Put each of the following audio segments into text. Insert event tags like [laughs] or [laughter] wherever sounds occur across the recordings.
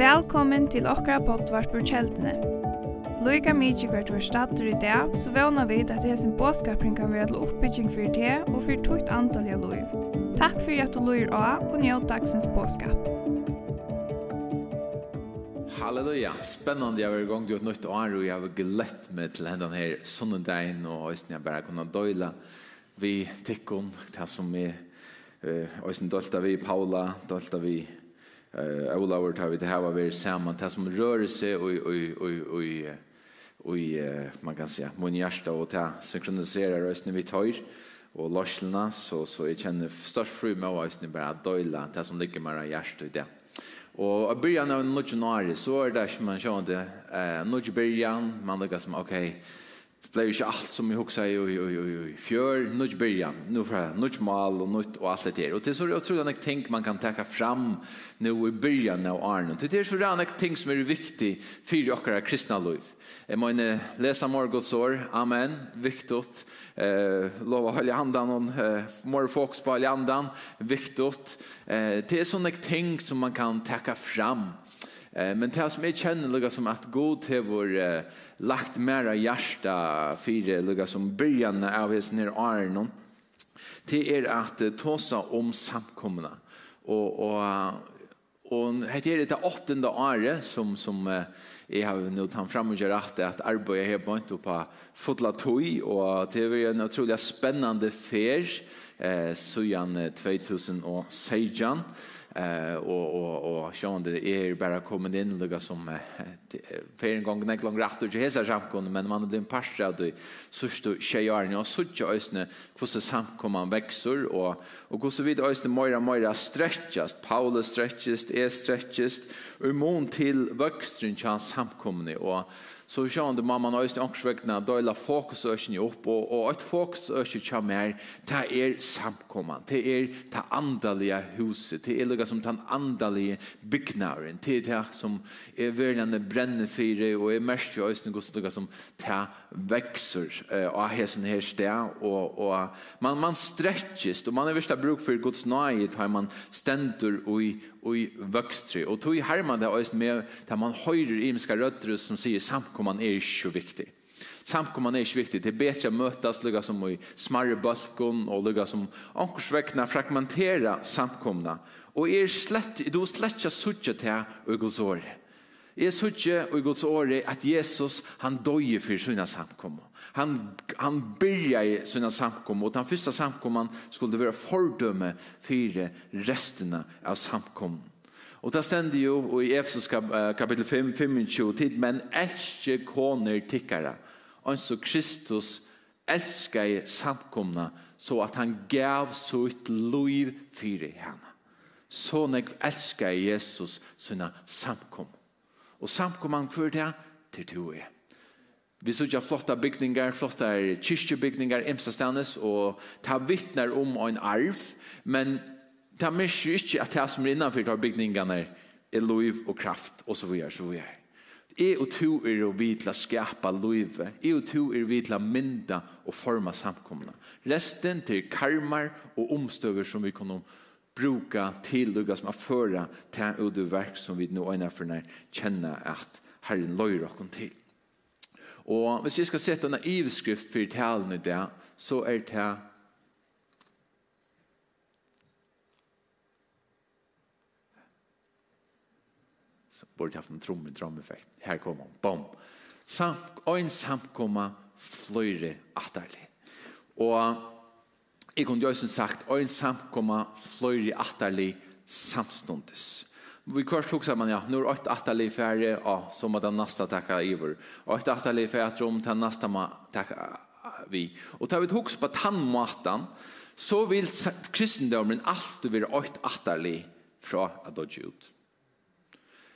Velkommen til okra potvart på kjeldene. Loika mykje hvert var stater i dag, så vana vid at det sin båskapring kan være til oppbygging for det og for tukt antall antalliga loiv. Takk for at du loir av og njød dagsens båskap. Halleluja, Spennende jeg var i gang til et nytt år og jeg var glett med til hendan her sunnendein og høysten jeg bare kunne døyla vi tikkun, det som vi høysten dølta vi Paula, dølta vi eh uh, Olaur tar vi det här var vi samman det som rör sig och och och och och man kan säga mun hjärta och ta synkronisera rösten vi tar och lossna så så jag känner störst fru med oss ösnen bara dojla det som ligger mera hjärta i det. Och i början av januari så är det som man kände eh, något början man lägger som okej okay, Det blev ikke alt som jag husker i, i, i, i fjør, nødt byrjan, nødt mal og nødt og alt det der. Og det er så utrolig nok ting man kan takke fram nå i byrjan av Arne. Det er så nok ting som er viktig for dere kristna liv. Jeg må lesa morgods år, amen, viktigt. Eh, lov å holde handen, og eh, more folks på holde handen, viktigt. Eh, det er så nok ting som man kan takke fram. Eh, men det som jeg kjenner lukka som at god til vår eh, lagt mera hjärsta fire lukka som byrjan av hans nere arnon det er at uh, tåsa om samkomna og, og Og hette er det åttende året som, som uh, jeg har nå tatt frem og gjør at, at arbeidet har begynt på fotla tog og det er en utrolig spennende fer eh sujan 2016 eh och och och sjön det är bara kommit in lugga som för en gång när lång rätt och hesa samkom men man blir en pascha att så stå tjejarna och så tjej ösne hur så samkomman växer och och hur så vid ösne mera mera stretchas Paulus stretchas är stretchas och mån till växtrin chans samkomne och så sjån det mamma nøyst i ångsvekkene, da la fokus økene opp, og, og et fokus økene kjem her, ta er samkomman ta er ta andalige huset, ta er lukka som ta andalige bygnaren ta er ta som er verden brenne fire, og er mest i økene lukka som ta vekser er hesen her sted, og, og man, man strekkist og man er virkelig bruk for Guds nøye, ta man stendur og i i vøkstri. Og tog herman det også med at man høyrer imiska rødder som sier samkomman er ikke så viktig. Samkomman er ikke viktig. Det er bedre å møtes lukka som i smarre balkon og lukka som ankorsvekna fragmentera samkomna. Og er slett, du slett ikke suttje til øgelsåret. Jeg sutje og i Guds åre at Jesus han døye for sina samkommer. Han, han byrja i sina samkommer, og den første samkomman skulle være fordømme for resten av samkommen. Og det stender jo i Efesus kap, kapittel 5, 25, tid, men elskje koner tikkara, så Kristus elsker i samkomna, så at han gav sitt liv for henne. Så nek elsker Jesus sina samkom. Og samkomman hver det til to er. Vi sørger flotta bygningar, flotta kyrkjebygningar, imsastannes, og ta vittnar om en arv, men ta mykje ikke at det som er innanfor tar bygningene er lov og kraft, og så videre, så videre. Jeg og to er å vi å skapa livet. Jeg og to er å til å mynda og forma samkomna. Resten til karmar og omstøver som vi kan omstøver bruka til lukka som er føra til og verk som vi nå øyne for når kjenner at Herren løyre okken til. Og hvis jeg skal sette en iveskrift for talen i det, så er det så borde jeg haft en tromme, effekt. Her kommer han, bom. Sam, og en samkomma fløyre atterlig. Og Jeg kunne jo sagt, og en samkomma fløyre atterlig samståndes. Vi kvart tog man, ja, nu er åtte atterlig færre, ja, så må den neste takka iver. Åtte atterlig færre, om den neste må takka vi. Og tar vi tog på tannmaten, så vil kristendommen alltid være åtte atterlig fra at dodge ut.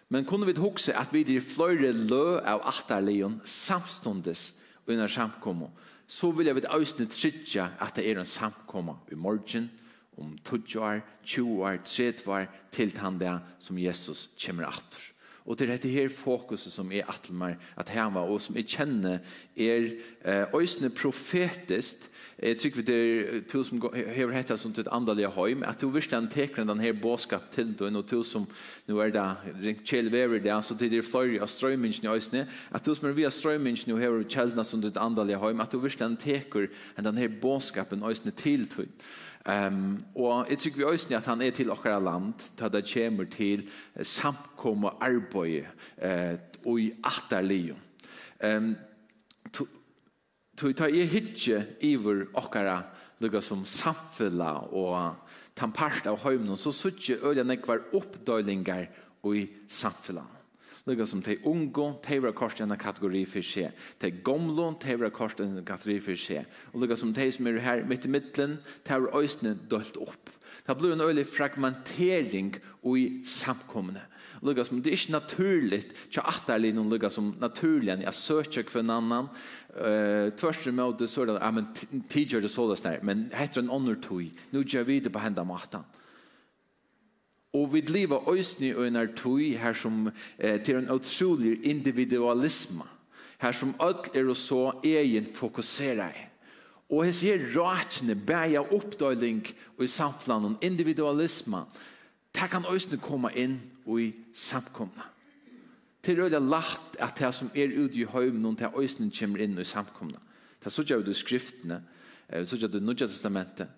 Men kunne vi hugsa at vi er fløyre lø av atterligen samståndes under samkommet så vil jeg vidt øyne trytja at det er en samkomma i morgen, om 20 år, 20 år, 30 år, til han det som Jesus kommer atter. Og det er dette her fokuset som er atlmer at hema, og som jeg kjenner er eh, øysene profetisk. Jeg tror det er to som hever hetta som til et andalige høym, at du virkelig han teker den her båskap til du, og to som, nu er det ringt kjell vever det, så til det er fløyre av strøymingen i øysene, at du som er via strøymingen og hever kjeldene som til et andalige høym, at du virkelig han teker den her båskapen øysene til du. Um, og jeg tykker vi også at han er til okkara land, til det kommer til samkomme arbeid eh, og i atterlige. Um, to ta i hitje iver okkara lukka som samfella og tampart av høymnen, så suttje øyne nekvar oppdøylingar og i samfellan. Lukka som tei ungo, tei var kors i en kategori for seg. Tei gomlo, tei var kors i en kategori for seg. Og lukka som tei som er her midt i midtelen, tei var òsne dølt opp. Det blir en øylig fragmentering i samkomne. Lukka som det er ikke naturlig, ikke atterlig noen lukka som naturlig, jeg søker for en annan, Uh, Tvørste med det så er det, ja, men tidigare det så sådär men heter en honor tog nu gör vi det på hendene maten. Og vi lever øysene og en tøy her som eh, til en utrolig individualisme. Her som alt er og så egen fokuserer i. Og jeg sier ratene bæja oppdøyling og i samfunnet og individualisme. Det kan øysene komme inn og i samkomne. Det er veldig lagt at det som er ute i høymen, noen til øysene kommer inn og i samkomne. Det er så gjør du skriftene, så gjør du nødja testamentet.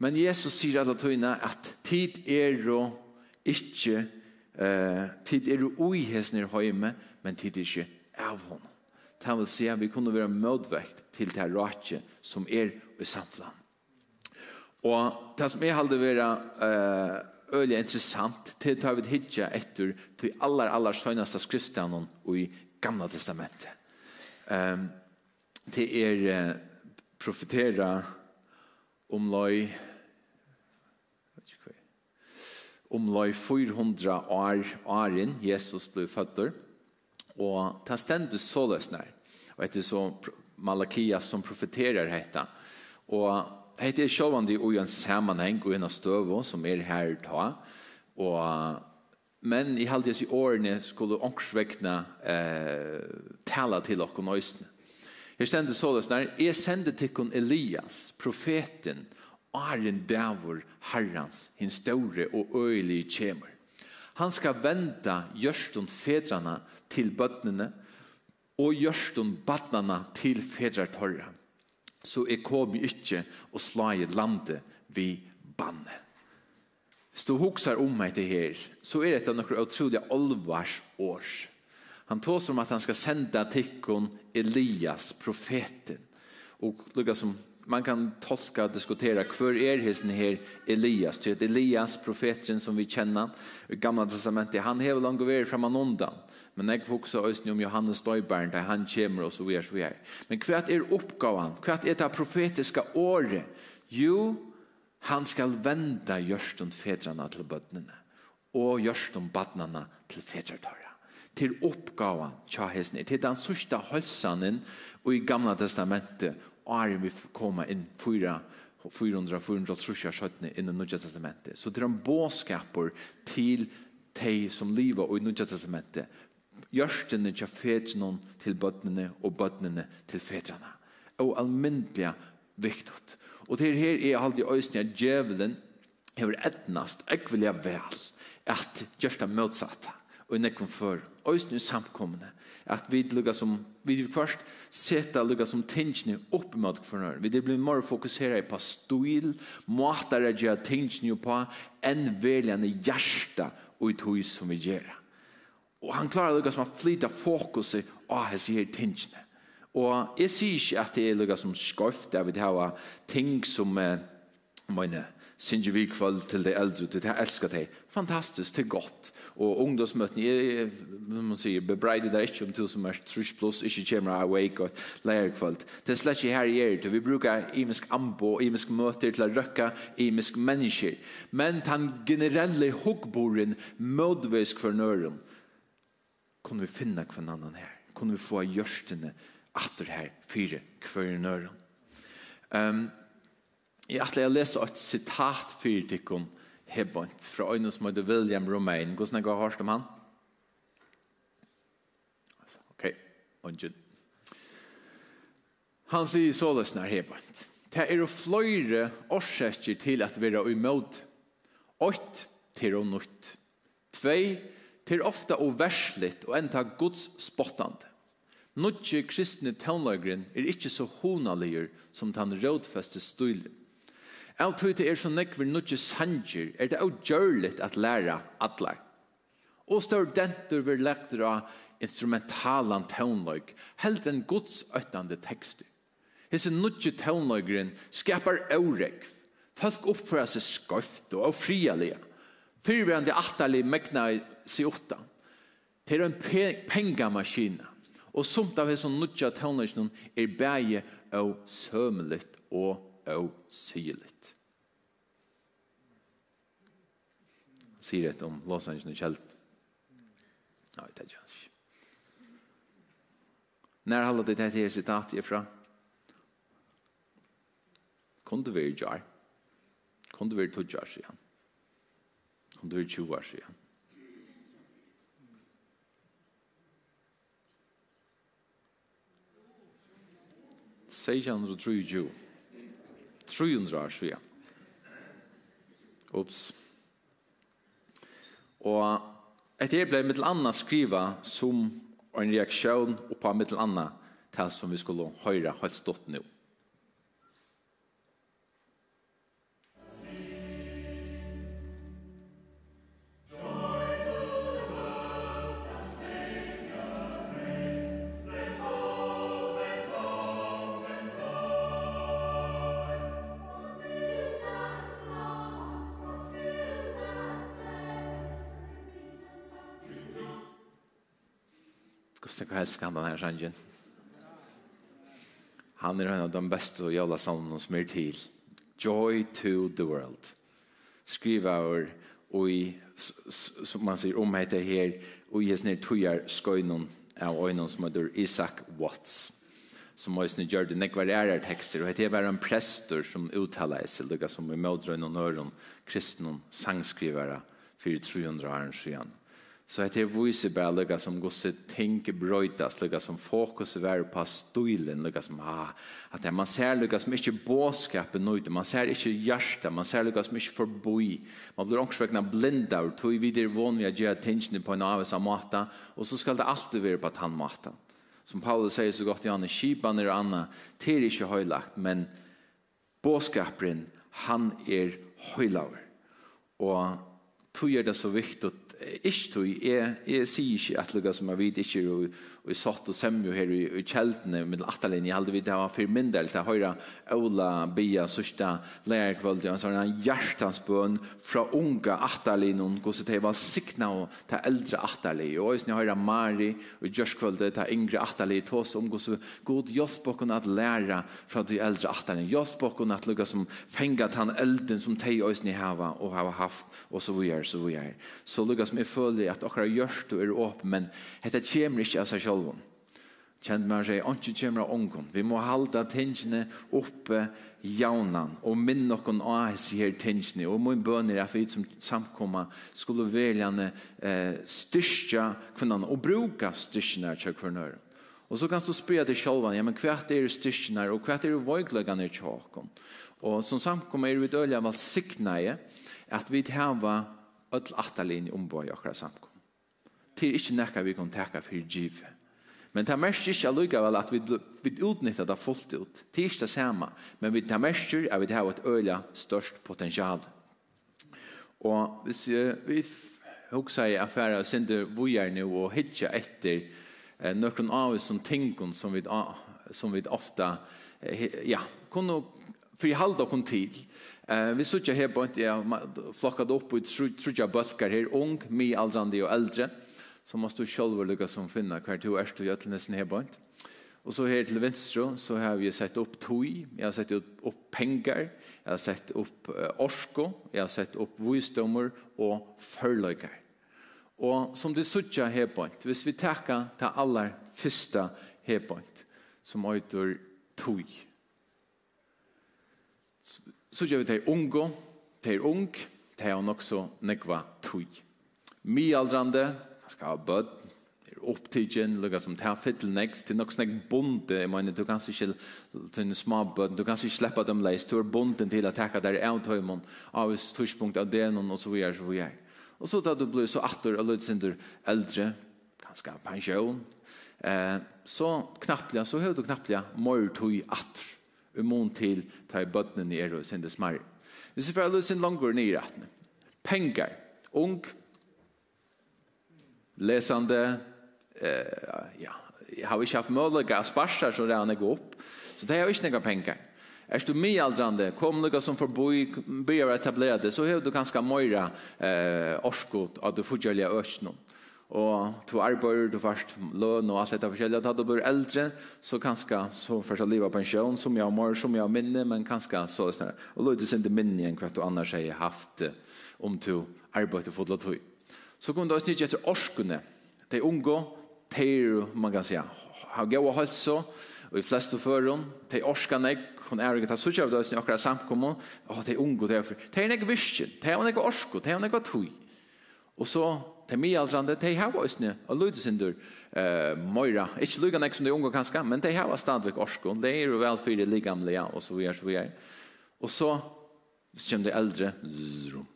Men Jesus sier alle tøyene at tid er og Ikke eh, tid er ui hesner høyme, men tid er ikke av hon. Det vil si at vi kunne være mødvekt til det rake som er i samfunnet. Og det som jeg halde være eh, øyelig interessant, til tar vi hitja etter til aller, aller søgneste skriftstenen i Gamla Testamentet. Um, det er eh, profetera om løy omlai 400 år åren Jesus ble født. Og ta stendes så løsner. Og etter så Malakia som profeterer hetta. Og hetta er sjåvandig i en sammenheng og en av støvå som er her ta. Og Men i halde i årene skulle ångsvekkene eh, tala til okken nøysene. Her stendte så løsner, jeg sendte til Elias, profeten, Arjen dævor herrans, hins store og øyelig kjemer. Han skal venda gjørstun fedrana til bøtnene, og gjørstun badnana til fedrartorra. Så jeg kom ikkje og slaget landet vi banne. Hvis du hoksar om meg til her, så er dette nokre utrolig olvars år. Han tås om at han skal senda tikkun Elias, profeten. Og lukka som man kan tolka och diskutera för är hisen här Elias? Till att Elias profeten som vi känner i gamla testamentet. Han har långt över fram anondan men jag fokuserar också om Johannes Støybern där han kommer och så vidare så vidare. Men kvart är uppgåvan? Kvart är det profetiska året? Jo han skall vända görstund fedrarna till bötnerna och görstund badnarna till fedrarna til oppgaven tja hesne, til den sørste hølsanen og i gamla testamentet år vi koma inn fyra 400-400 skjøttene inn i Nudja Testamentet. Så det er en båskaper til de som lever og i Nudja Testamentet. Gjørstene til fedrene til bøttene og bøttene til fedrene. Og almindelig viktig. Og til her er alltid øyne at djevelen hever etnast ikke vil jeg vel at gjørsta motsatta og i nekvom førum øyne samkommende, at vi lukka som, vi først seta lukka som tingene opp mot hverandre. Vi det blir mer fokuseret på stil, måter å gjøre tingene på, enn veljende hjerte og i tog som vi gjør. Og han klarer lukka som å flytta fokuset av hans her tingene. Og jeg sier ikke at det er lukka som skøft, at vi har ting som, eh, mine, synger vi kvöld till de äldre till jag älskar dig. Fantastiskt, det är gott. Och ungdomsmöten är, man säger, bebreide det inte om till som är trus plus, inte kommer awake och lära kvöld. Det är slett inte här i er, vi brukar imisk ambo, imisk möter till att röka imisk människor. Men den generella huggboren mödvisk för nören kunde vi finna kvar annan här. Kunde vi få görstene atter här, fyra kvar i nören. Um, Jeg ætla jeg lese et sitat for tikkun hebbant fra øyne som heter William Romain. Hvordan jeg har hørt om han? Ok, ungen. Han sier så løsner hebbant. Det er fløyre årsaker til at vi er imot. Ått til å nytt. Tvei til ofta og versligt og enda Guds spottande. Nudje kristne tøvnløgren er ikkje så honaliger som den rådfeste stylen. Jeg tror det er så nekver nødje sanger, er det også gjørligt at læra atler. Og studenter vil lekter av instrumentalan tøvnløg, helt en godsøttande tekster. Hese nødje tøvnløgeren skapar årekv. Folk oppfører seg skøft og frialige. Fyrværende atterlig mekna seg åtta. Det er en pe pengamaskina. Og sumt av hese nødje tøvnløgeren er bæge og sømelig og og syligt. Sier et om Los Angeles kjeld. Nei, det er ikke. Når holder det dette her sitatet ifra? Kun du være jar? Kun du være tog jar, sier han. Kun du være tjua, sier han. Sier han så tror ju. 300 år siden. Ups. Og etter det ble mittel anna skriva som en reaksjon på mittel anna til som vi skulle høre helt stått nå. jag helst kan denne sangen. Han er en av de beste og jævla sangene som er til. Joy to the world. Skriv av og i, som man sier, om heter her, och i snir tojar skøynen av øynene som heter Isaac Watts som har snitt gjør det nekvar ærer tekster og det er en prester som uttaler seg lukka som i mødrøyne og nøren kristne sangskrivere for 300 år siden Så det er vise bare lukka som gosse tenke brøytas, lukka som fokus är på stilen, lukka som ah, att man ser lukka som inte båskapen nøyde, man ser inte hjärsta, man ser lukka som ikke forboi, Man blir ångsvekna blinda og tog vidare vån vi att göra på en avs av mata och så skal det alltid vara på att han mata. Som Paulus säger så gott i kipan er anna, til är inte höjlagt, men båskapen, han är høylaver. Och tog är det så viktigt ikke tog, jeg, jeg sier ikke at lukka som jeg vet ikke, og, og i satt og semjo her i, i kjeltene med atalen Jeg hadde vidt det var for min del til høyra Ola Bia sørsta lærerkvöld og så er en hjertansbøn fra unga atalen og så til var sikna og til eldre atalen og jeg høyra Mari og i ta til yngre ta oss om så god hjelp å kunne lære fra de eldre atalen hjelp okken at lukka som fenga tan elden som de oss hava og hava haft og så vi er så vi er så lukka som jeg føler at dere har gjort og er åpen men dette kommer ikke av seg sjálvun. Kjent man seg, «Anki kjemra ongon, vi må halda tingene oppe jaunan, og minn av ahis her tingene, og mun bønir af vi som samkomma skulle veljane eh, styrstja kvinnan, og bruka styrstjene til kvinnan. Og så kan du spyrja til sjálvan, ja, men hva er styrstjene, og hva er vøyglegane til kjåkon? Og som samkomma er vi dølja valsiknaje, at vi hava öll attalin omboi okra samkom. Til ikkje nekka vi kan teka fyrir givet Men det mest ikke allikevel at vi, vi utnytter det fullt ut. Det er ikke det samme, men det mest er at vi har et øyla størst potensial. Og hvis vi også er affære og synder vujer nå og hitje etter eh, noen av oss som tingon som vi, som vi ofte ja, kunne frihalda kun til. Eh, vi sitter her på en ja, flokket opp i trutja bølger her, ung, mi, aldrande og eldre så måste du själv lycka som finna kvar till är du gör till nästan hebant. Och så här till vänster så har vi sett upp toj, jag har sett upp pengar, jag har sett upp orsko, jag har sett upp visdomar och förlökar. Och som det suttja hebant, hvis vi tackar till alla första bort. som heter toj. Så gör vi det ungo, det är ung, det är också nekva toy. Mi aldrande, skal ha bød, er opptidgen, lukka som tar fyttel nek, til nok snakk bonde, jeg mener, du kan ikke til en småbød, du kan ikke slippe dem leis, du er bonden til å takka der av tøymon, av et tørspunkt av den, og så videre, så videre. Og så da du blir så atter, og litt sinder eldre, ganske pensjon, eh, så knapplega, så høy du knapplega, mor tøy atter, og til ta i bøttene er, og sende smar. Hvis vi får litt sin langur nere, pengar, ung, läsande eh, ja, jag har ju haft möjlighet att sparsa så där när går upp. Så det har ju inte några pengar. Er du mye aldrande, kom lukka som forboi, byrja å etablera det, så hever du ganska møyra eh, orskot at du fortjellige økjennom. Og to arbeider, du først løn og alt dette forskjellige. Da du blir eldre, så ganska, så først liva av pensjon, som jeg mår, som jeg minne, men ganska så er det snart. Og løy du sin minne enn hva du annars har haft om to arbeider for det tog. Så kunne du også ikke etter orskene. De unge, de er, man kan si, har gått gode så, og i fleste føren, de orsker nek, hun er ikke tatt suttje av døsen i akkurat samkommet, og de unge, de er de er nek virkjen, de er nek orsko, de er nek tøy. Og så, de er mye middelaldrande, de har også og lydesindur, eh, Moira, ikke lyga nek som de unge kanskje, men de har stadigvæk orsko, de er jo vel fyrir ligamlega, og så videre, så videre. Og så, så kommer de eldre, zrum,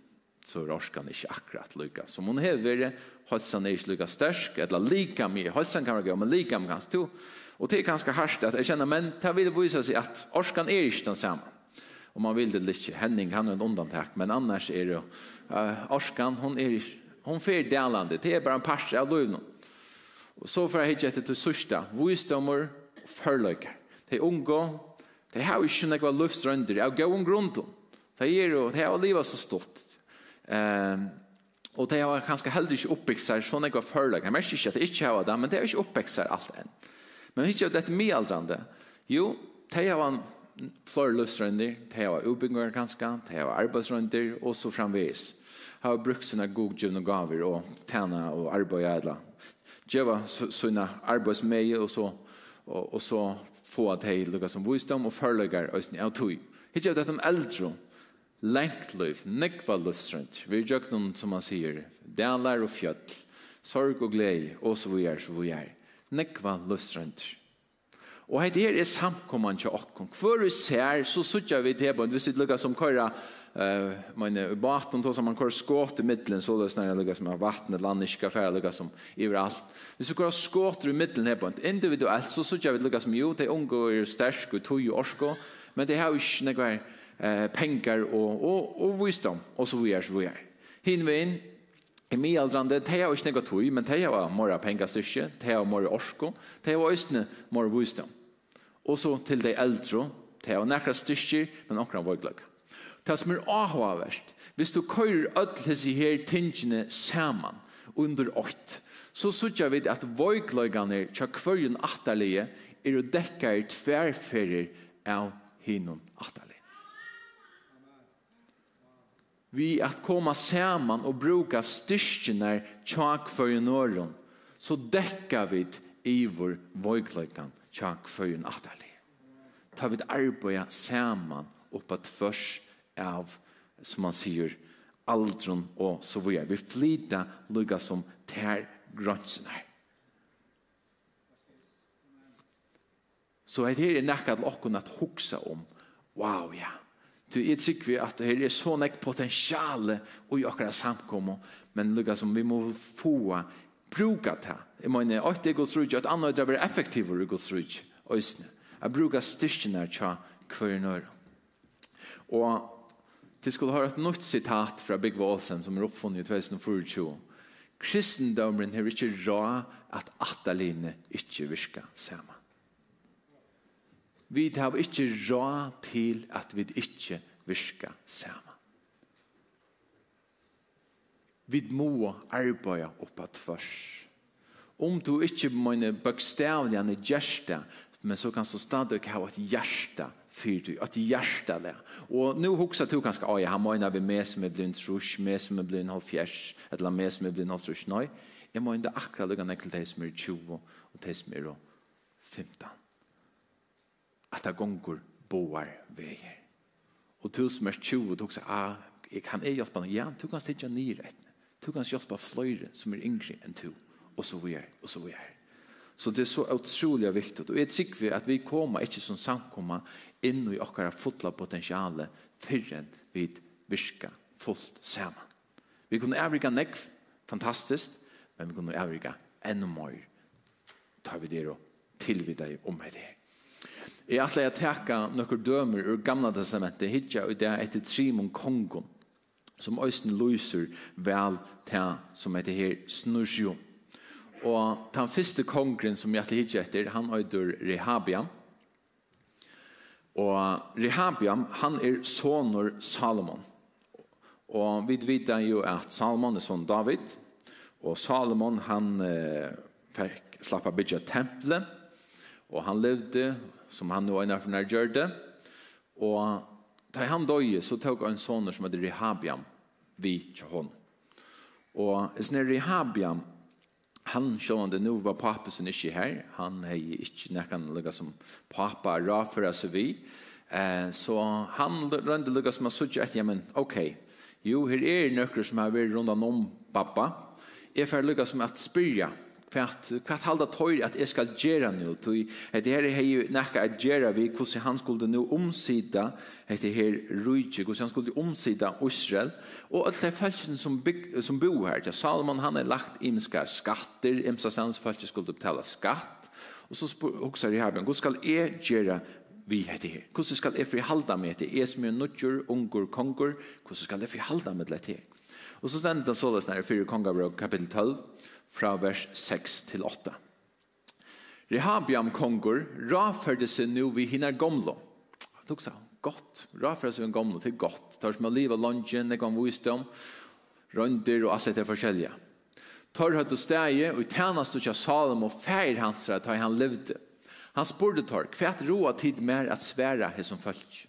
så er orskan ikke akkurat lykka. Som hun hever, halsan er ikke lykka stersk, eller lika mye, halsan kan være gøy, men lika mye kanskje to. Og det er ganske hardt at jeg kjenner, men det vil vise seg at orskan er ikke den samme. Og man vil det litt, Henning han er en undantak, men annars er det, uh, orskan, hun er hon fer delande, det er bare en pars av løvnum. Og så får jeg hitt etter til sørsta, visdommer og førløyker. De unge, de har ikke noe løftsrønder, av gøy om grunnen. De er jo, de har livet så stort. Ehm och det har kanske helt inte uppväxt så såna går förlag. Jag märker inte att det inte har det men det är inte uppväxt allt än. Men hur gör det med äldrande? Jo, det var en för lustrande, det var uppbyggnad kanske, det var arbetsrunder och så framvis. Har brukt sina godgivna gaver och tjäna och arbeta ädla. Geva sina arbetsmejl och så och, och så få att hej lukka som visdom och förläggar ösning av tog. Hittar det att de äldre lengt liv, nekva livsrent. Vi er noen, som man sier, delar og fjøtt, sorg og glede, og så vi er, så vi er. Nekva livsrent. Og heit her er samkomman til okkom. Hvor vi ser, så sutja vi til bånd, hvis vi lukka som køyra, uh, man er baten, tog som man køyra skåt i middelen, så det er snarere lukka som er vattnet, landiska færa lukka som overalt. Hvis vi køyra skåt i middelen her bånd, individuelt, så sutja vi lukka som jo, de unge er stersk og tog og orsko, men det har jo ikke nekvar, eh, pengar och, och, och visdom och så vidare. Så vidare. Hinvein, i middelaldrande, de har ikke noe tog, men de har mer pengestyrke, de har mer orsko, de har også mer visdom. Og så til de eldre, de har nærkere styrke, men akkurat våglag. Det som er avhåverst, hvis du kører alle disse her tingene saman under åkt, så sørger vi at våglagene tja hverjen atterlige er å dekke i tverrferer av hinnom atterlige vi att komma samman och bruka styrkorna tjak för i norren så däckar vi i vår vojklöjkan tjak för i nattarlig. Tar vi ett arbete samman upp att först av som man säger aldron och så vidare. Vi flyter lugga som tär grönserna. Så det här är näkad lockon att huxa om. Wow, ja. Yeah Du er trygg vi at det er så nek potensiale i akkurat samkommet, men lukka som vi må få bruka ta. Jeg mener, at det er gods rydg, at andre er bare effektivere i gods rydg, øyne. Jeg bruker styrkene tja hver nøyre. Og til skulle ha et nytt sitat fra Big Walsen som er oppfunnet i 2024. Kristendommen har ikke råd at ataline ikke virker sammen. Vi har ikke råd til at vi ikke virker sammen. Vi må arbeide opp at først. Om du ikke mener bøkstavljene gjørste, men så kan du stadig ha et hjerte fyrt, et hjerte der. Og nå husker du kanskje, oi, han mener vi med som er blind trus, med som er blind halvfjers, eller med som er blind halvtrus, nei. Jeg mener akkurat lukkene til de som er 20 og de som er 15 at det gonger boar veier. Og til som er 20, du sier, ah, jeg kan jeg hjelpe Ja, du kan stedja nere etter. Du kan hjelpe fløyre som er yngre enn du. Og så vi er, og så vi er. Så det er så utrolig viktig. Og jeg tykker vi at vi kommer ikke som samkommer inn i okkara fotla potensiale før vi virker fullt sammen. Vi kunne avrika nekv, fantastisk, men vi kunne avrika enda mer tar vi det og tilvidda om med det. Jeg er jeg teka nokkur dømer ur gamla testamentet hitja og det etter Trimon Kongon som øysten lyser vel til som heter her Snursjo. Og den første kongren som jeg hitja etter, han øyder Rehabiam. Og Rehabiam, han er sonur Salomon. Og vi vet jo at Salomon er son David, og Salomon han eh, fikk slappa bygja tempelet, og han levde som han og Einar Fnær det. Og da han dog så tok han sånne som heter Rehabiam vi til hon. Og sånn Rehabiam, han sjående nå var pappa som ikke her, han er ikke nekken lukka som pappa rafra oss vi, eh, så han rønte lukka som har sutt etter, ja, men ok, jo, her er nøkker som har vært rundt om pappa, jeg får lukka som at spyrja, kvart kvart halda tøyr at eg skal gera nú tøy at her heyr nakka at gera vi kussi han skuldi nú umsita at her ruiki kussu han skuldi umsita Israel og alt dei falsken sum big sum bu her ja Salomon han er lagt imska skatter imsa sans falsken skuldi betala skatt og så hugsar eg her men skal eg gera vi heter her. Hvordan skal jeg frihalda meg til jeg som er nødgjør, unger, konger? Hvordan skal jeg frihalda meg til dette? Og så stender det således når jeg fyrer kongabrøk kapittel 12 fra vers 6 til 8. Rehabiam kongur raförde sig nu vid hina gamla. Han tog så gott. Raförde sig vid gamla til gott. Tar som av liv og lunchen, det kan visdom, rönder og allt det forskjellige. Tar høyt og steg, og i tjänast og tja Salom och färg hans rett, har han levde. Han spurte tar, kvärt roa tid mer at svære här som följt.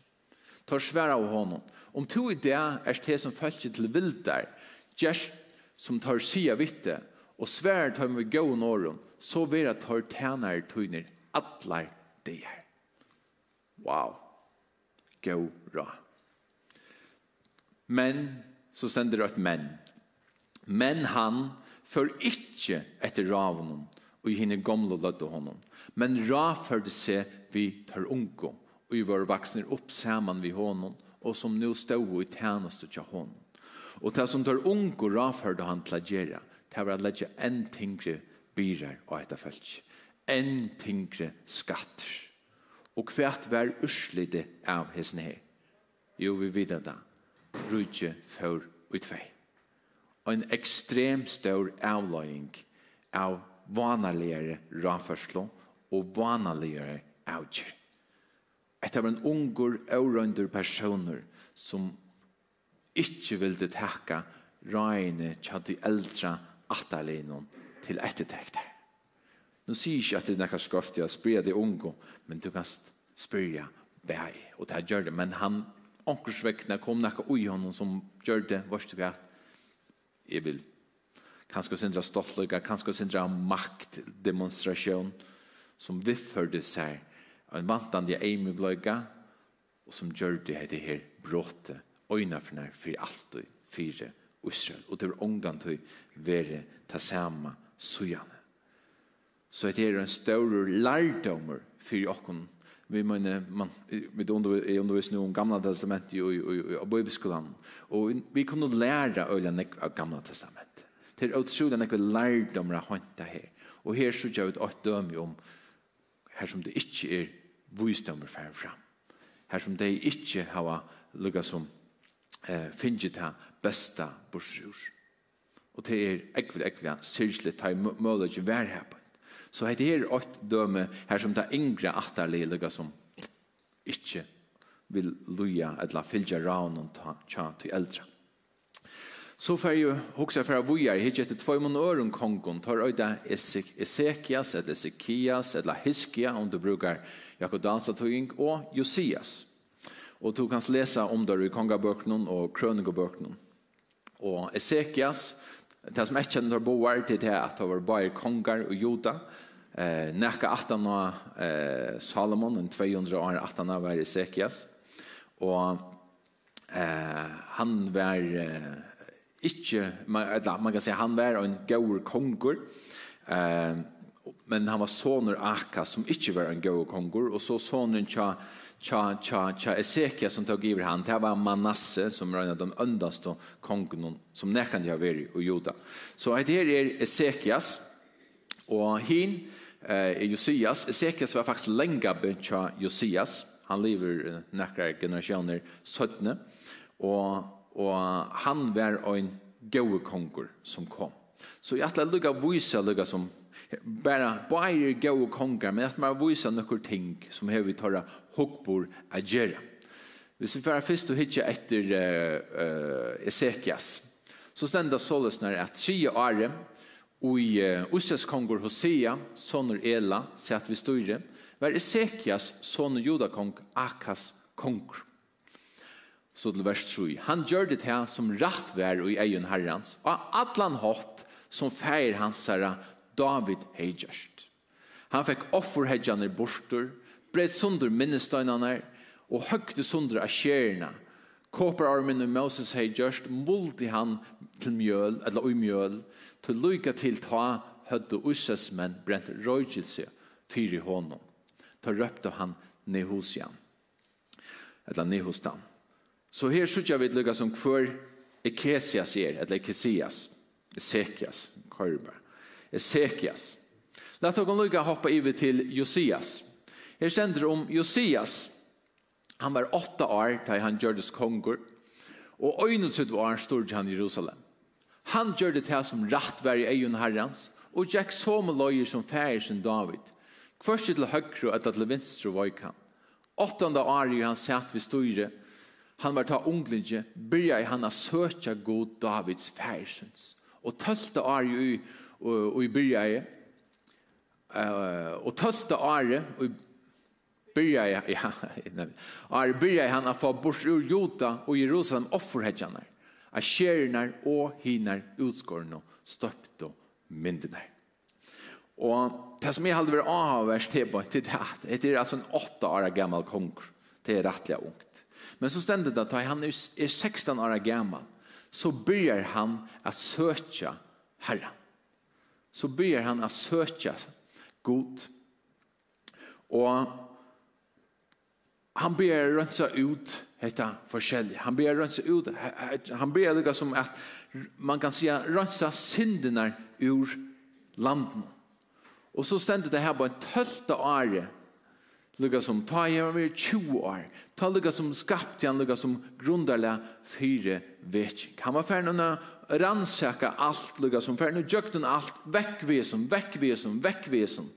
Tar svære av honom. Om to i det er det som följt til vildar, gjerst som tar sida vitte, og svært tar vi gå norren så vera tar tøyner tyner det her. Wow. Gå bra. Men så sender det et men. Men han för ikke etter ravnon og i henne gamle lødde honom. Men raförde sig vi tar unge og i vår vaksne upp sammen vi honom og som nå stod i tjeneste til honom. Og til som tar unko raförde han til å gjøre det var å legge en tingre byrer og etter følg. En tingre skatter. Og hvert var urslide av hesten her. Jo, vi videre da. Rydje for utvei. Og en ekstrem stor avløying av vanaligere raførslo og vanaligere avgjør. Etter var en unger, avrønder personer som ikke ville takke røyene til de eldre atalinon til ettertekter. Nu sier ikke at det er noe skøft å spyrja det unge, men du kan spyrja bæg, og det gjør det. Men han, ankersvekkene, kom noe ui honom som gjør det, vars du vet, jeg vil kanskje sindra stoltlyga, kanskje sindra maktdemonstrasjon, som vifförde seg av en vantande eimugløyga, og som gjør det her bråte, øyna for nær, for alt og fire Israel. Og det var ångan til å være ta samme sujane. Så det er en større lærdommer for åkken. Vi mener, man, vi er undervis nå om gamla testamentet i, i, i, i Bibelskolan. Og vi kunne lære øyne nek av gamla testament. Det er utrolig nekve lærdommer av håndta her. Og her så jeg ut åt døme om her som det ikke er visdommer fer fram. Her som det ikke har lukket som eh, finner det besta bursjur. Og det er ekvel, ekvel, syrkelig, ta i møller ikke vær her på. Så det er åkt døme her som det yngre atterlige som ikke vil luja eller fylgja raun og ta tja til eldre. Så fer jo för fer av vujar hit etter två mun örun kongon tar öda Esekias eller Ezekias eller Hiskia om du brukar Jakob dansa tog och Josias. Og du kan lese om det i kongabøkene og krønikebøkene. Og Ezekias, det som jeg kjenner var til det at det var bare kongar og juda, eh, nekka 18 av eh, Salomon, en 200 år 18 av var Ezekias, og eh, han var eh, ikke, man, eller, man kan si han var en gaur kongur, eh, men han var soner Akas som ikke var en gaur konger, og så sonen tja, tja, tja, tja, Ezekiel som tog iver han, det var Manasse som var en av de öndaste kongen som nekkan de har vært i Juda. Så det her är Ezekias och hin eh, Josias. Ezekias var faktiskt länge tja Josias. Han lever eh, näkra generationer sötne och, och han var en gode konger som kom. Så jag att lukka vise lukka som bara bara gå och men att man visar några ting som här vi tar hockbor agera. Vi ser för först och hitcha efter eh uh, Esekias. Så stända såles när att tjia og i Ussas kongur Hosea, sonur Ela, så at vi styrer, var Esekias, sonur judakong, Akas kongur. Så til vers 3. Han gjør det til som rattvær og i egen herrens, og atlan hatt som feir hans herre David hei gjørst. Han fikk offerhedjane borster, bred sunder minnestøynane, og høgte sunder av skjerene. Kåperarmen og Moses hei multi han til mjøl, eller ui mjøl, til lykke til ta hødde usses menn brent røygelse fyri honom. Ta røpte han Nehusian, eller Nehustan. Så her sykja vi lykka som kvør Ekesias er, eller Ekesias, Esekias, Korbar. Ezekias. Lät oss lukka hoppa över till Josias. Här ständer om Josias. Han var åtta år när han gjordes kongor. Och öjnelset var han stod han i Jerusalem. Han gjorde det til som rattvär i egen herrans. Och Jack som lojer som färger som David. Kvörst till og etter til vänster var han. Åttende år han satt ved styret han var ta unglinje, byrja i han a søkja god Davids færsyns. Og tølta år i og i byrja og tøsta are og byrja [laughs] ja, are byrja han af bors ur Jota og Jerusalem offerhetjanar a skjernar og hinar utskorna støpt og myndinar og det som jeg hadde vært avhverst til på til det det er altså en 8 år gammal kong det er rettelig ungt men så stendet det at han er 16 år gammal så byrjar han at søkja herren så börjar han att söka god. Och han börjar rensa ut detta förskälliga. Han börjar rensa ut, han börjar lika som att man kan säga rensa syndene ur landen. Och så ständer det här på en tölta året Lukka som ta i han 20 år. Ta lukka som skapt han, lukka som grundarla fyre vetsing. Han var ferdig å rannsaka alt, lukka som ferdig å jökna alt, vekkvesen, vekkvesen, vekkvesen.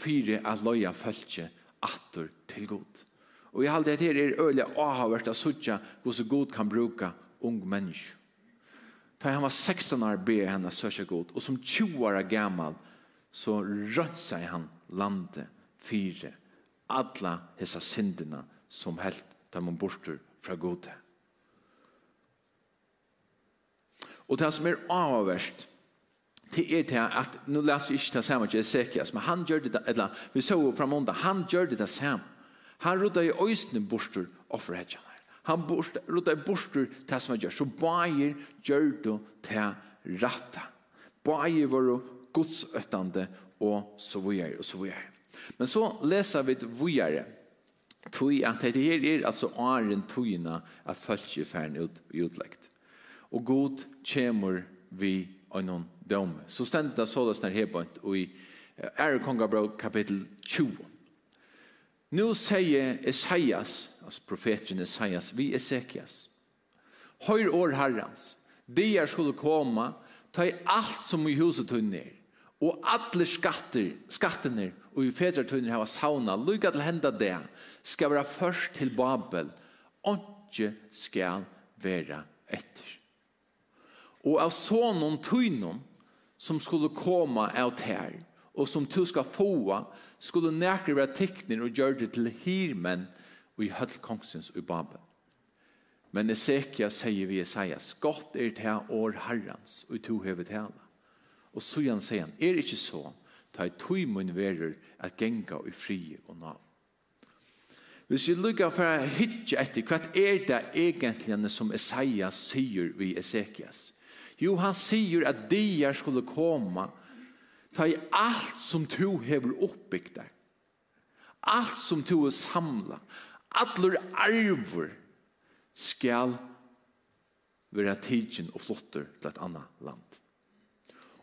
Fyre att loja følge attor til god. Och jag hade det här är öliga avhavert av suttja hur så god kan bruka ung människa. Ta han var 16 år ber henne søkja god. og som 20 år gammal så röntsade han landet fire alla hessa syndina som helt dem om bortur fra gode. Og det som er avverst, det er det at, nu leser jeg ikke det samme til Ezekias, men han gjør det, eller vi så fram om det, han gjør det det samme. Han rydda i øysene bortur offerhetjene. Han rydda i bortur det som han gjør. Så bare gjør det til ratta. Bare var godsøttende og så videre og så videre. Men så läser vi vidare. Tui at det her er altså åren tuina at folk är färn ut utläkt. Og god kemur vi någon dom. Så ständer det så det hebant och i Erkongabro kapitel 20. Nu sier Esaias, altså profeten Esaias, vi Esekias. Høyr år herrans. de er skulle komme, ta i alt som i huset tunner. Og alle skatter, skattene og i fedretøyner hava sauna, lykka til henda det, skal være først til Babel, og ikke skal være etter. Og av sånn tøynom som skulle komme av tær, og som du skal få, skulle nærkere være tekner og gjøre det til hirmen og i høllkongsens i Babel. Men Ezekiel sier vi Isaias, godt er det her år herrens, og to hevet hele. Og så igjen sier han, er ikke så, ta i tog mun verer at genga i fri og nav. Hvis vi lukkar for å hitje etter, hva er det egentlig som Esaias sier vi Ezekias? Jo, han sier at dier skulle komme, ta i alt som to hever oppbygd der. Alt som to er samla, atler arver, skal være tidsen og flotter til et annet land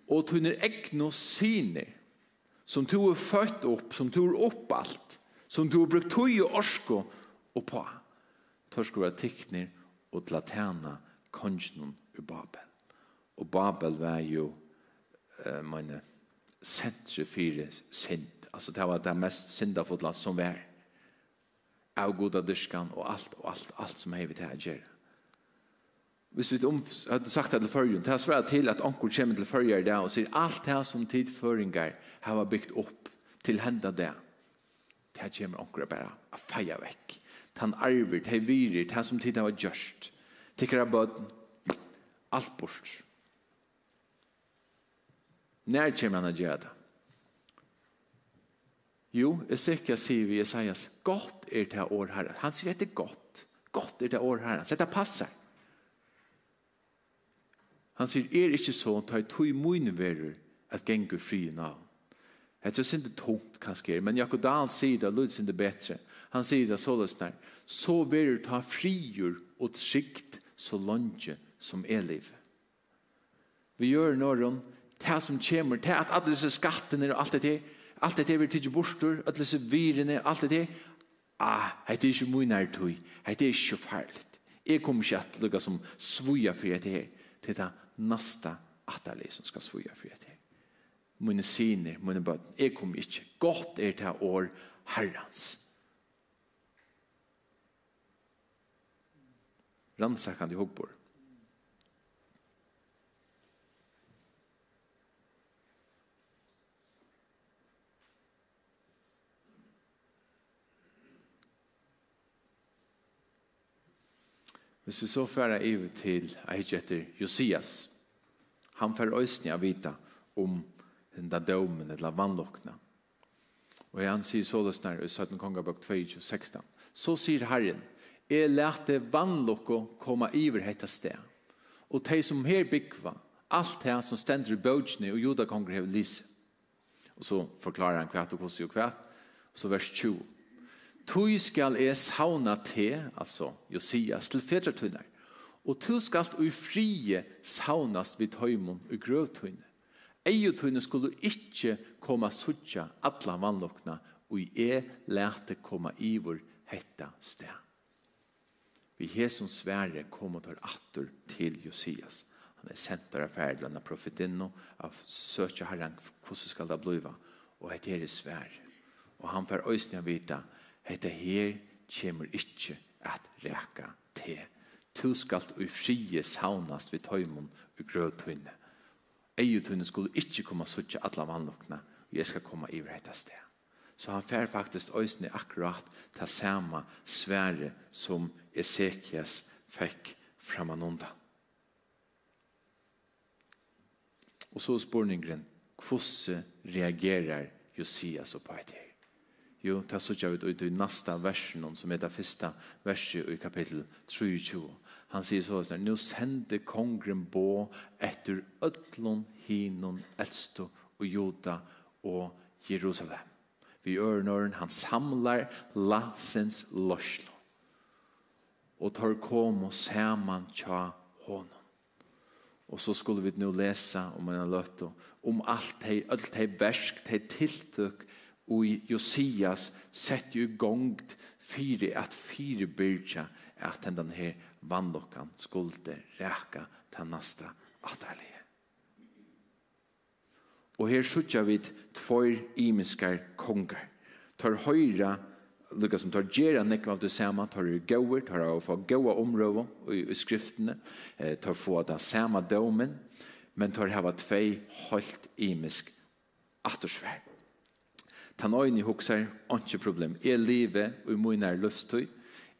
og tunner egna syner som du er født opp, som du er oppalt, som du har brukt tøy og orsko og på. Tør skulle være tikkner og til at kongen i Babel. Og Babel var jo uh, mine sentre fire synd. Altså det var det mest syndafodla som var. Av goda dyrskan og alt og alt, alt som hevet til å gjøre. Hvis vi hadde sagt det til førjen, det har svært til at anker kommer til førjen der og sier alt det som tidføringer har bygd opp til henda det. Det kommer anker bare å feie vekk. Han arver, det virer, det som tid har gjørst. Tikkere bare alt bort. Når kommer han å gjøre det? Jo, jeg ser ikke, sier vi i Isaias, godt er det år herre. Han sier at det er godt. Godt er det år herre. Så det passer. Han sier, er ikke så, ta i tog mine verer, at gengur fri navn. Det er ikke tungt kanskje, men Jakob Dahl sier det, lød sin det bedre. Han sier det så løsner, så verer ta frigjør og trygt så langt som er livet. Vi gjør noen, det som kommer, det at alle disse skattene og alt det til, alt det til vi tidser borster, alle disse virene, alt det til, ah, det er ikke mye nær tog, det er ikke farlig. Jeg kommer ikke til å lukke som svoja for det her, til det nasta atterlig som skal svoja for etter. Mine syner, mine bøten, jeg kommer ikke. Godt er det år herrens. Ransakan i hoppor. Hvis vi så færa ivet til Eichetter Josias, han fær øysni a vita om den da dømen eller vannlokna. Og han sier så det snar i 17 kongabok 2.16. Så sier Herren, jeg lærte vannlokko komme iver hetta sted. Og de som her byggva, alt det som stender i bøgjene og judakonger hever lise. Og så forklarer han kvært og kossi og kvært, så vers 20. Tui skal e sauna te, altså Josias, til fedretunar, og tu skal ui frie saunast vid høymon ui grøvtunar. Eiotunar skulle ikkje koma sutja alla vannlokna ui e lete koma ivor hetta sted. Vi hesson svære kommer tar atter til Josias. Han er sendt av ferdlanda profetinno av søkja herren hvordan skal det bliva og hette er svære. Og han får øysnia vita Hette her kommer ikke at reka te. Tu skalt ui frie saunast vid tøymon ui grødtøyne. Eiutøyne skulle ikke komme suttje atla vannlokna, og jeg skal komme i retta sted. Så han fær faktisk øysene akkurat ta samme svære som Ezekias fikk framanundan. Og så spurningren, hvordan reagerer Josias og Paeter? Jo, det så vi ut i neste versen, som er det første verset i kapittel 23. Han sier så sånn, «Nå sender kongren på etter ødlån hinon eldstå og joda og Jerusalem. Vi ørnåren, han samlar lasens lorslo og tar kom og saman tja honom. Og så skulle vi nu lesa om en løtto om alt hei, alt hei bersk, hei tiltøk, i Josias sett jo gongt fire at fire fyrbyrja at den här vannlokkan skulle reka til nasta atterlighet. Og her sutja vi tvær imiskar kongar. Tar høyra, lukka som tar gjerra nekva av det samme, tar er gauer, tar av få gaua områva i, i skriftene, eh, tar få den samme domen, men tar hava tvei holdt imisk attersverd. Ta nøyni huksar, ikke problem. Jeg livet og i munar løftøy.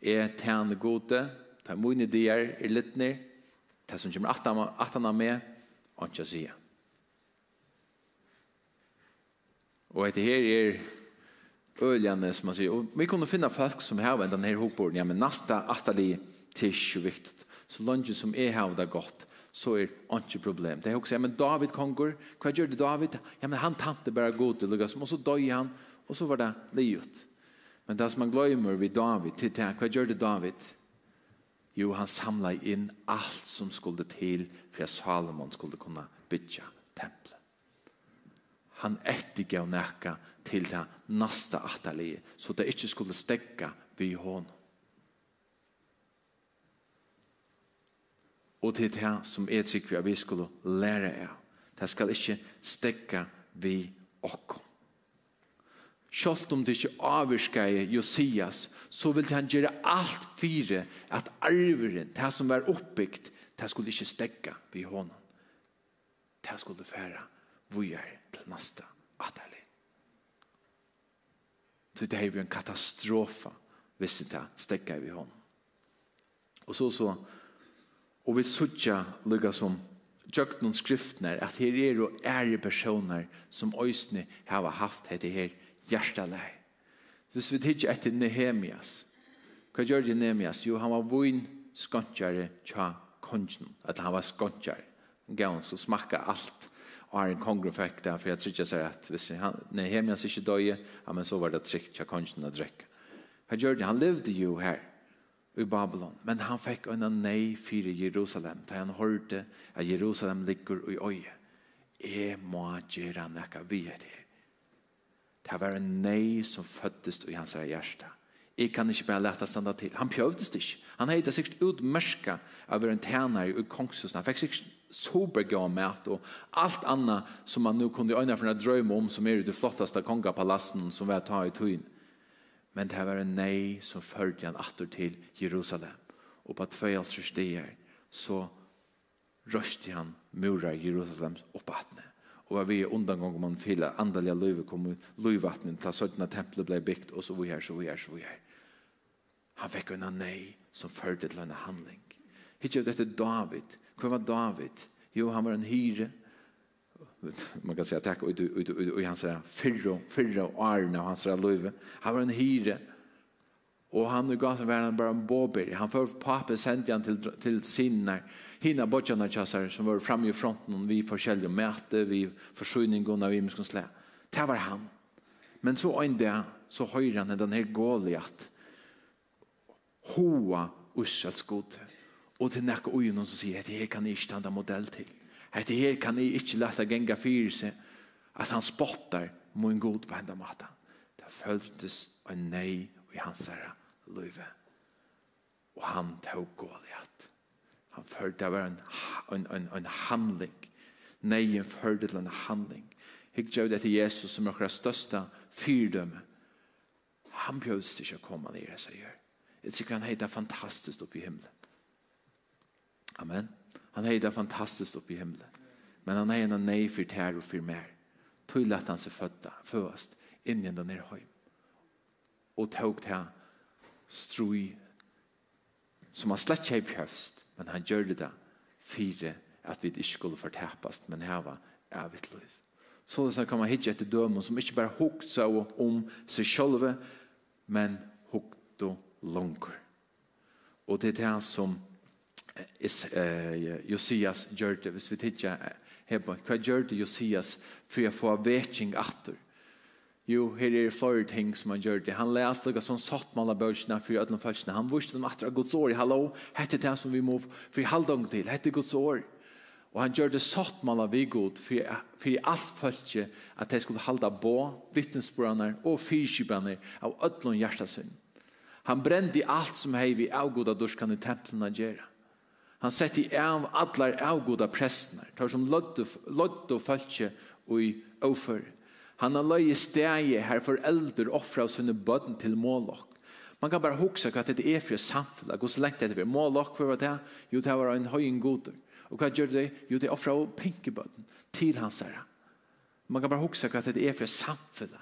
Jeg tjene gode. Ta mine dier er litt ned. Ta som kommer atana med. Ikke sier. Og etter her er öljande som man säger. Och vi kunde finna folk som har den här hopborden. Ja, men nästa attali tisch är viktigt. Så långt som är har det gott så er ikke problem. Det er også, ja, men David konger, hva gjør det David? Ja, men han tante bare god til Lukas, og så døg han, og så var det livet. Men det som man glemmer vid David, til det, hva gjør det David? Jo, han samlet inn alt som skulle til for at Salomon skulle kunne bygge tempelet. Han ettergav nækka til det neste atalje, så det ikke skulle stekka vid hånden. Og til det som er trygg vi at vi skulle lære er. Det skal ikke stekka vi okko. Selv om det ikke avvirsker Josias, så vil han gjøre alt fire at arveren, det som var oppbyggt, det skulle ikke stekka vi hånden. Det skulle fære vujer til neste atali. Så det er jo en katastrofa hvis det stekka vi hånden. Og så så Og vi sutja lukka som tjøkt noen skriftene at her er jo ære personer som òsne hava haft hette her hjertalei. Hvis vi tidsja etter Nehemias, hva gjør det Nehemias? Jo, han var vun skontjare tja kongen, at han var skontjare. Han gav hans og smakka alt og er en kongren fikk det, for jeg trykker seg at hvis han, Nehemias ikke døye, ja, men så var det trygg tja kongen å drekke. Hva gjør det? Han levde jo her i Babylon. Men han fikk en nei for Jerusalem, da han hørte at Jerusalem ligger i øye. Jeg må gjøre noe vi etter. Det var en nei som føddes i hans hjerte. Jeg kan ikke bare lete standa til. Han prøvdes ikke. Han heter sikkert utmerska av en tjener i kongshusen. Han fikk sikkert supergå mat og alt annet som man nu kunde øyne for en drøm om som er det flotteste kongapalassen som vi har tatt i tøyne men det var en nei som førte han atter til Jerusalem. Og på två alter stier, så røste han murar Jerusalem opp atne. Og var vi undan gång man fylla andalja løyve kom lövvattnet till søttene tempelet blev bygd, og så vi her, så vi her, så vi her. Han fikk en nei som førte til en handling. Hittar dette David. hva var David? Jo, han var en hyre man kan säga tack och och och han säger fyrra fyrra arna han säger löve han var en hyre och han nu gav sig världen bara en bobber han för pappa sände han till till sinna Hina botjarna chassar som var framme i fronten. Vi forskjellige mäte vi försörjningen av vi skulle slä. Det var han. Men så en där så höjer han den här Goliat. Hoa urselsgod och till näka någon som säger att det kan inte stanna modell till. Hette her kan jeg ikke lette genga fyre seg at han spottar min god på enda maten. Det føltes en nei i hans herre løyve. Og han tog Goliat. Han følte det var en, en, en, en handling. Neien følte til en handling. Hikk gjør det til Jesus som er største fyrdømme. Han bjøds til ikke å komme ned sier jeg. Jeg tror han heter fantastisk oppe i himmelen. Amen. Han är det fantastiskt uppe i himmelen. Men han är en nei för tær och för mer. Tøy lett han sig födda inn innan den är hem. Och tog han strui som han slett inte behövst. Men han gjorde det för att vi ikke skulle fortepast, men här var evigt liv. Så det kan man hitta etter dømen som inte bara hukt seg om sig selv, men hukt og långt. Och det är det som is eh Josias gjorde hvis vi tidsja hebba, hva gjør det Josias for å få vetjeng atter? Jo, her er flere ting som han gjør det. Han leste noe som satt med alle bøkene for ødelen følelsene. Han visste dem atter av Guds år. Hallo, hette det som vi må for halvdagen til. Hette Guds år. Og han gjør det satt med alle vi god for alt følelse at de skulle halda på vittnesbrønner og fyrkjøpene av ødelen hjertet sin. Han brende i alt som hei vi avgoda durskan i templen han Gjøre. Han sette i av allar avgoda prestnar, tar som lott og fölkje og i ofør. Han har løye stegi her for eldur offra av sine bøtten til målokk. Man kan bare hoksa hva det er for samfunnet, hos lengt etter vi. Målokk for hva det er, jo det var en høyen goder. Og hva gjør det? Jo det offra av pinkebøtten til hans herre. Man kan bare hoksa hva det er for samfunnet,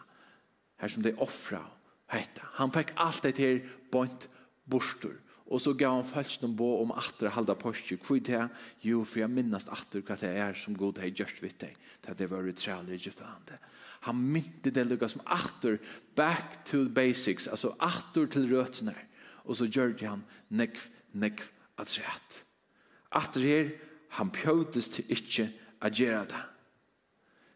her som det offra av hetta. Han fikk alt det her bort borstor Og så gav han falskene på om atter halda påske. Hvor det? Jo, for jeg minnast atter hva det er som god har gjørst vidt deg. Det er var utreal i Egyptlandet. Han mynte det lukka som atter back to the basics, altså atter til røtene. Og så gjør det han nekv, nekv at rett. Atter her, han pjøtes til ikke å gjøre det.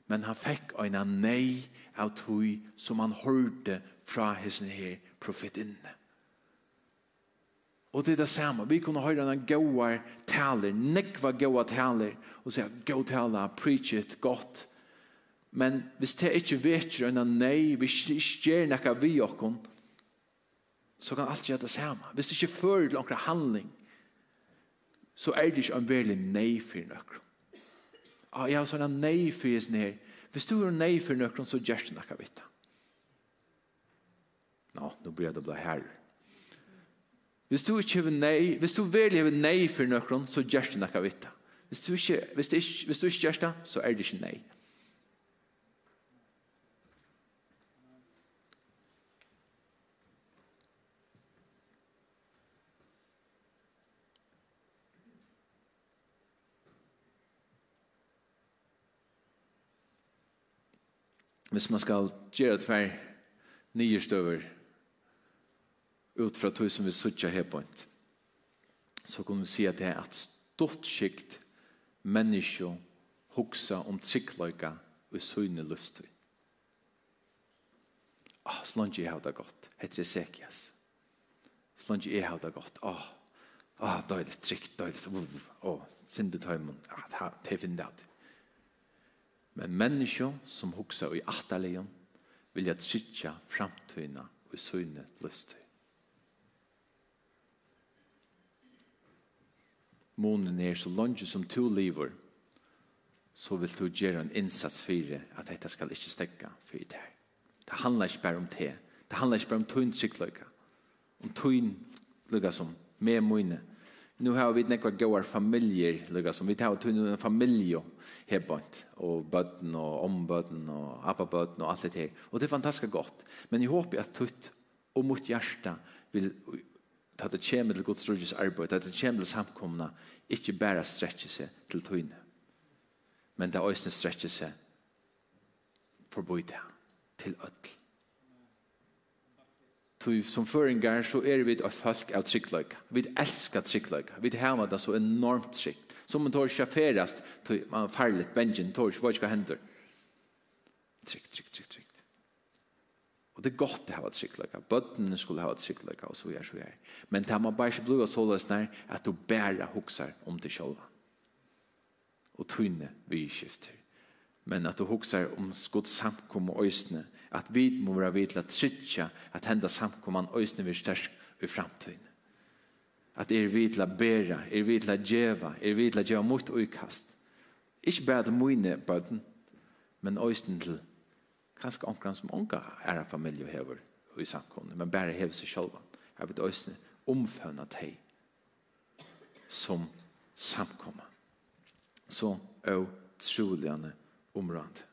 Men han fikk en nei av tog som han hørte fra hessen her profetinnene. Og det er det samme. Vi kunne høre den gode taler, nekva gode taler, og sier, god taler, preach it, godt. Men hvis det ikke vet jo, enn nei, hvis det ikke gjør noe vi okken, så kan alt gjøre det samme. Hvis det ikke fører til noen handling, så er det ikke en veldig nei for noen. Ja, jeg har sånn en nei for noen her. Hvis du er nei for noen, så gjør det nekka vitt. Nå, nå blir det bare herre. Hvis du ikke har nei, hvis du virkelig har nei for nøkron, så gjør du noe vitt. Hvis du ikke, hvis du ikke, hvis du ikke gjør det, så er det ikke nei. Hvis man skal gjøre det for nye støver, ut fra tog som vi suttja her på en så kunne vi si at det er et stort skikt menneske hoksa om tryggløyga og søgne luftstøy. Ah, oh, slange jeg har det godt. heter det Sekias. Slange jeg har det godt. ah, ah, døylig, trygt, døylig. Åh, oh, syndet høymen. Ah, det er finnet det. Men menneske som hoksa i atterleien vilja trygga framtøyna og søgne luftstøy. månen er så langt som to lever, så vil du gjøre en innsats for at dette skal ikke stekke for det. Det handler ikke bare om det. Det handler ikke bare om tøyen tryggløyga. Om tøyen lykke som med mine. Nu har vi nekva gåar familjer lykka som. Vi tar tøyen en familie her bant. Og bøtten og ombøtten og appabøtten og alt det her. Og det er fantastisk godt. Men jeg håper at tøyt og mot hjärsta vil at det kommer til Guds rydges arbeid, at det kommer til samkomna, ikke bare strekker seg til tøyne, men det også strekker seg forbøyde til ødel. Tu som føringar så er vi et folk av tryggløyka. Vi elskar tryggløyka. Vi hava det så enormt tryggt. Som man tar sjaferast, tøy man farligt bengen, tøy, hva ikke hender. Trygg, trygg, trygg, trygg. Og det er godt å ha tryggløyka. Bøttene skulle ha tryggløyka, og så er så er. Men det man bare ikke blir så løsner, at du bare hokser om det sjølva. Og tøyne vi skifter. Men at du hokser om skott samkom og øysene, at vi må være vidt til at trytja, at henda samkom og øysene vi størst i framtiden. At er vi til å bæra, er vi til å djeva, er vi til å djeva mot uikast. Ikke bare til mine bøten, men øysene til kanskje omkring som unga er en familie og hever i samkomne, men bare hever seg selv. Jeg vil også omfønne deg som samkomma. Så er troligende området.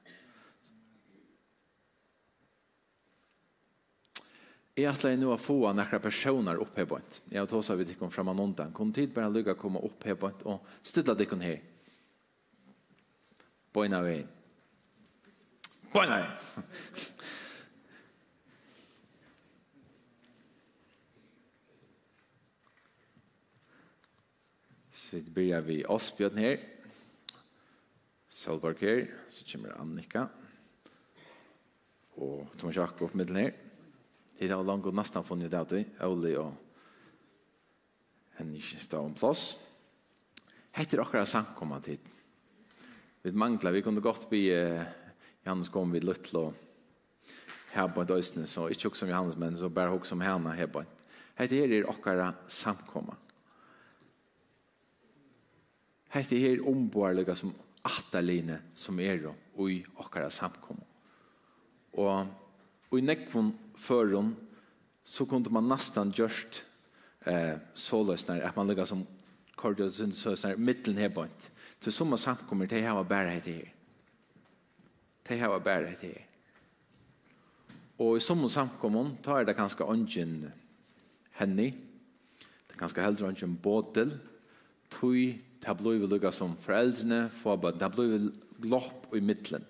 Jeg atler jeg nå å få noen personer opp her på en. Jeg har tåst av vidt ikke frem av noen dag. Kom tid bare lykke å komme en og stille dere her. På av veien. Bøy nei. Så vi börjar vi Åsbjørn her. Solberg her. Så kommer Annika. Og Thomas Jakob middelen her. Det har langt og nesten funnet det i. Oli og henne skiftet om plass. Hette dere samkommet hit. Vi mangler, vi kunne godt bli... Uh, Johannes kom vid Lutlo här på ett östne så inte också som Johannes men så bär också som henne här på. Hette her er okkara samkomma. Hette her omborliga som ataline som är då och i okkara samkomma. Och och i nekvun förron så kunde man nästan gjørst eh så løsner at man lukka som kordial sin så här mitten här på. Så som man samkommer til här var bara det här de har bare det her. Og i som samkommun tar det kanskje ånden henne, det kanskje heller ånden bådel, tog det blir vi lukket som foreldrene, forbød, det blir vi glopp i middelen.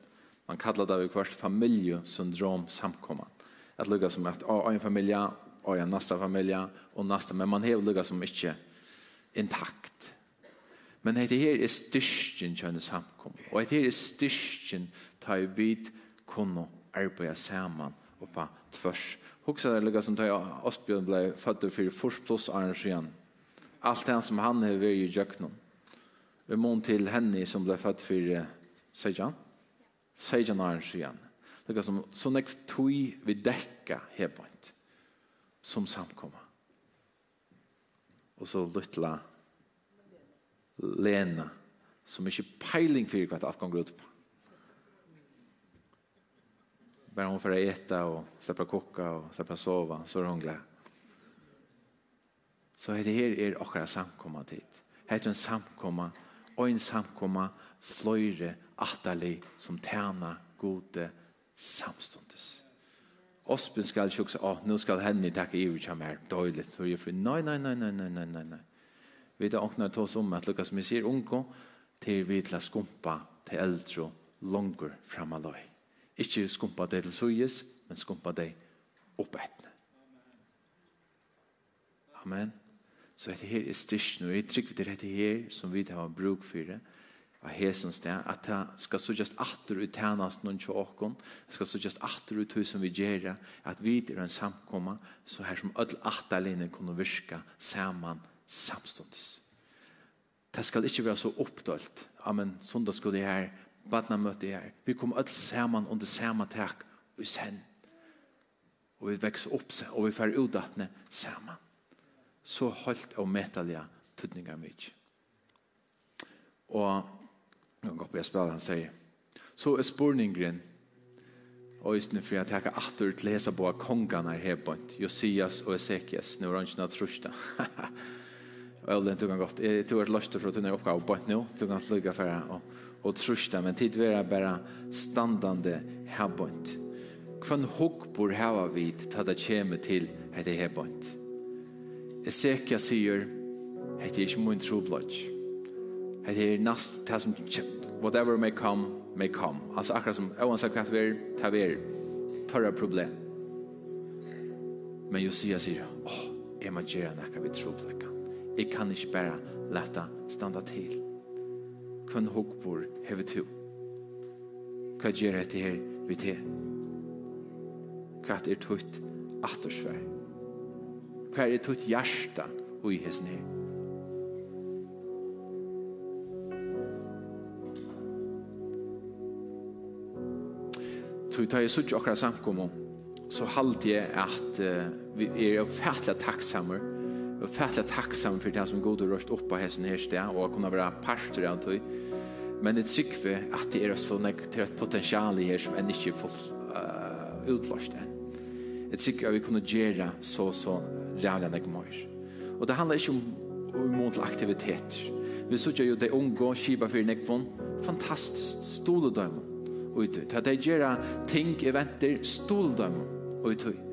Man kallar det hvert familjesyndrom samkomman. At lukket som at å, en familie, å, en nasta familie, og nasta, men man har lukket som ikke intakt. Men det her er styrken til en og det her er styrken ta i vid kunne arbeide sammen og på tvers. Hoksa det lukka som ta i Osbjørn ble født for først pluss arrangeren. Alt det som han har vært i jøkkenen. Vi mån til henne som ble født for Sejan. Sejan arrangeren. Lukka som så nek tog vi dekka hebant som samkomma. Og så luttla Lena som ikke peiling fyrir hva alt kan ut på Bara hon får äta och släppa koka och släppa sova så är hon glad. Så det här är akkurat samkomma tid. Här är en samkomma och en samkomma flöjre attali som tjänar gode samstundes. Ospen skal ikke også, oh, nå skal henne takke i utkjem her, døylig, så er jeg fri. Nei, nei, nei, nei, nei, nei, nei, nei. Vi da åkner til oss om at Lukas, vi sier unko, til vi til å skumpa til eldre langer fremaløy. Ikke skumpa deg til suges, men skumpa deg opp etne. Amen. Så dette her er styrst nå. jeg trykker til dette her som vi har bruk for det, av hesens sted, at det skal suges atter ut tjenest noen til åkken, det skal suges atter ut hus som vi gjør det, at vi er en samkomma, så her som alle atterlinjer kunne virke sammen samståndes. Det skal ikke være så oppdølt. Amen, søndag skulle jeg her badna møte her. Vi kom alle sammen under samme tak og sen. Og vi vekser opp seg, og vi fer udatne sammen. Så holdt og metallige tydninger mye. Og nå går på jeg [laughs] spiller, han sier, så er spurningen og i stedet for jeg tenker atter til lese på kongene her hebånd, Josias og Ezekias, nå er han ikke noe trusjta. og jeg lønner, du kan godt, jeg tror jeg løst for å tunne oppgave på nå, du kan slukke for det, og og trusta, men tid vera bara standande herbont. Kvann hugg bor hava vid ta det kjeme til hette herbont. Esekia sier, hette er ikke mun troblodj. Hette er nast, ta som whatever may come, may come. Altså akkurat som, oansett hva vi er, ta vi er, problem. Men Josia sier, åh, oh, jeg må gjøre nekka vi troblodj. Jeg kan ikke bare lette standa til hvem hokkbor hever to. Hva gjør dette her vi til? Hva er tutt attersvær? Hva er tutt hjärsta og i hesten her? Så vi tar i sutt akkurat samkommo, så halte jeg at vi er jo fætla takksammer og fætla takksam for det som god og røst opp av hessen her sted, og kunne være parster av tog Men det syk vi at det er oss for nek til et potensial her som enn ikke får uh, utlåst enn. Det syk vi kunne gjøre så så rævlig enn jeg mer. Og det handler ikke om umodel aktivitet. Vi sykja jo det unge kiba for nekvon, fantastisk, stoledøm og i tøy. Det gjør ting, eventer, stoledøm og i tøy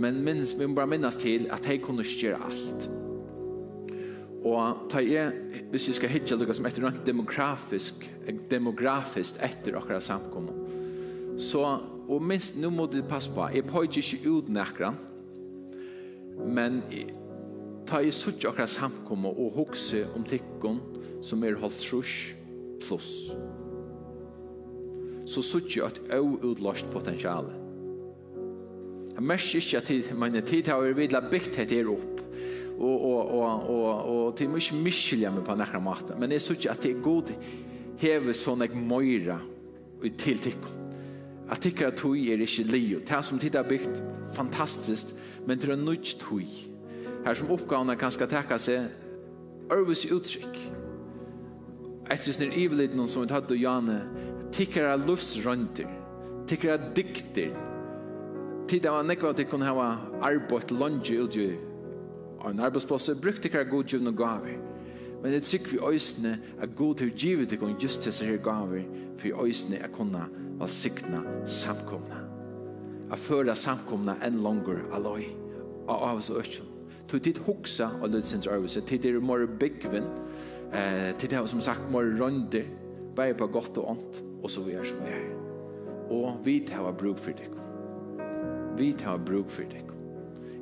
men minns, vi må bare minnes til at jeg kunne ikke gjøre alt. Og ta jeg, hvis vi skal hitje noe som etter noe demografisk, demografisk etter akkurat samkommet, så, og minst, nå må du passe på, jeg pøyde ikke ut nekkeren, men ta jeg sutt akkurat samkommet og hukse om tikkene som er holdt trus pluss. Så sutt jeg et au-utlåst potensialet Jeg merker ikke at tid, men tid har vi vidla bygd det her opp. Og, og, og, og, og til mye miskjelja meg på nekra maten. Men jeg synes ikke at det er god hever sånn jeg møyra til tikkum. At tikkara tog er ikke lio. Det som tid har bygd fantastisk, men det er nødt tog. Her som oppgavene kan skal tekka seg ørvis uttrykk. Etter snir ivelid noen som vi tatt og jane, tikkara lufsrønter, tikkara dikter, tid det var nekva at jeg kunne hava arbeid lunge ut i en arbeidsplass, og brukte ikke god givne gaver. Men det tykker vi øysene at god til givet deg just til her gaver, for øysene er kunne valsikna samkomna. At føla samkomna enn langer aloi og av oss økken. Tog tid hoksa og lødsens arbeid, tid er mer byggvinn, eh, tid er som sagt mer rønder, bare på godt og ånd, og så vi er som vi er. Og vi tar bruk for deg vi tar bruk for deg.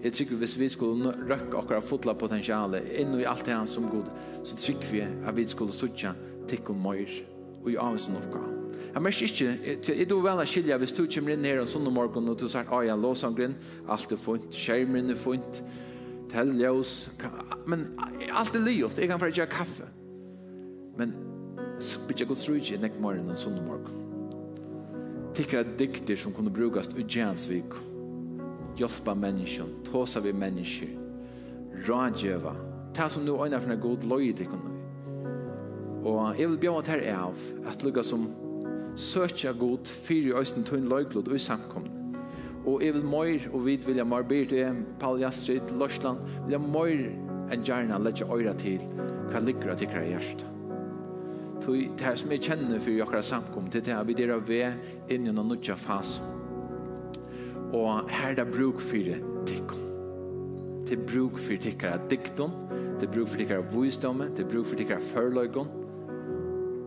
Jeg tykker hvis vi skulle røkke akkurat fotla potensialet inn i alt det han som god, så tykker vi at vi skulle sutja tikkum møyr og i avisen oppgave. Jeg merker ikke, jeg tror vel å skilja hvis du kommer inn her en sånn morgen og du sier, ah ja, låsangren, alt er fint, skjermen er fint, telljøs, men alt er livet, jeg kan bare gjøre kaffe. Men så blir jeg godt tro ikke nekk morgen en sånn morgen. Tikkere dikter som kunne brukast i tjensvik, hjälpa människan, tåsa vi mennesker, rådgöva. Ta som nu øyne for en god løy til honom. Og jeg vil bjøre til av at lukka som søkja god fyrir i østen tunn løyklod og samkomne. Og jeg vil møyr og vi vil jeg møyr byr til Paul Jastrid, vil jeg møyr enn gjerna letja øyra til hva ligger at ikkra hjersta. Det her som jeg kjenner fyrir okkara samkom, det er vi der av inn i noen nudja fasen og her er det bruk for tikkum. Det er bruk for tikkara diktum, det er bruk for tikkara vujstomme, det er bruk for tikkara førløyene,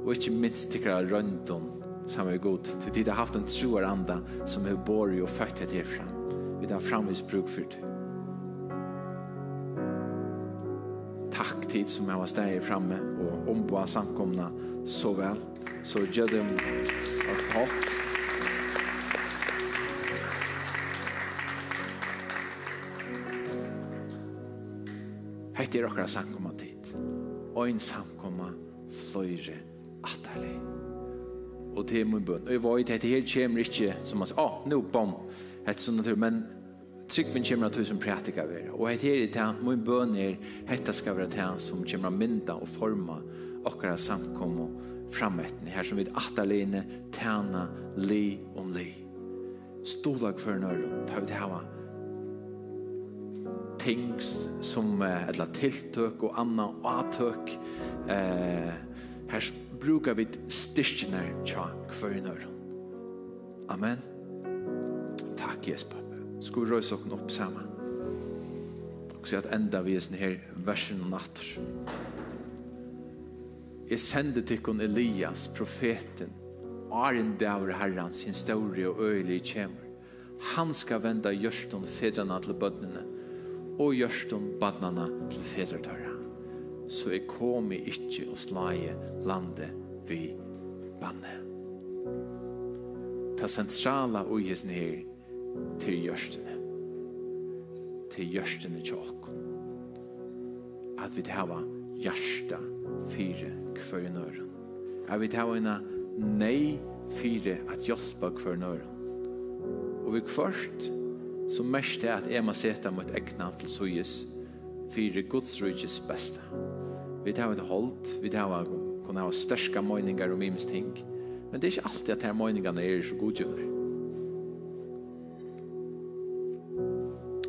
og ikke minst tikkara røntene som er god. Til tid har haft en troer anda som er båret og født et herfra. Vi tar framvis bruk for det. Takk tid som jeg var steg framme og omboa samkomna så vel. Så gjør det om hot. Hette er okkara samkomma tid. Ein samkomma fløyre atali. Og til min bøn. Og jeg vet, hette her kommer ikke som man sier, ah, nå, bom, hette sånn natur, men tryggvinn kommer du som prætika vi. Og hette her i det, min bøn er, hette skal være det som kommer mynda og forma okkara samkomma frametten her som vi ataline tjena li om li. Stolag for nøyre, ta ut hava, ting som eller tiltøk og anna og atøk eh, her brukar vi styrkene tja hver Amen. Takk Jesus pappa. Skal vi røyse okken opp sammen? Og så at enda vi er sånn her versen og natter. Jeg sender til kun Elias profeten Arjen daur herran sin store og øyelig kjemur Han skal venda gjørstånd fedrana til bødnene og gjørstum badnana til fedretøra. Så jeg komi ikkje og slaje lande vi banne. Ta sentrala og jes nir til gjørstene. Til gjørstene tjokk, At vi hava hjärsta fire kvørnøren. At vi hava ena nei fire at hjelpa kvørnøren. Og vi kvørst så mest er at jeg må sette mot egna til suges for Guds rydges beste. Vi tar et holdt, vi tar kunne ha størska møyningar om imens ting, men det er ikke alltid at her møyningene er så godgjøvner.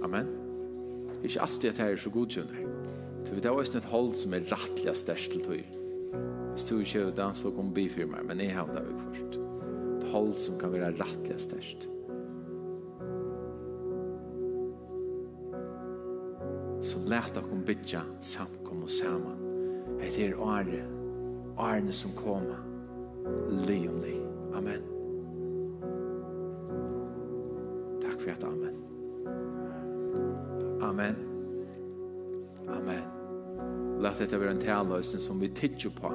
Amen. Det er ikke alltid at her er så godgjøvner. Så vi tar også et holdt som er rettelig størst til tøyr. Hvis du ikke er dans, så kom bifirmer, men jeg har det jo først. Et holdt som kan være rettelig størst. Læt dere bytja samkom og saman. Det er åre, årene som kommer. Li om li. Amen. Takk for at amen. Amen. Amen. Lät dette være en talløsning som vi tidsjer på.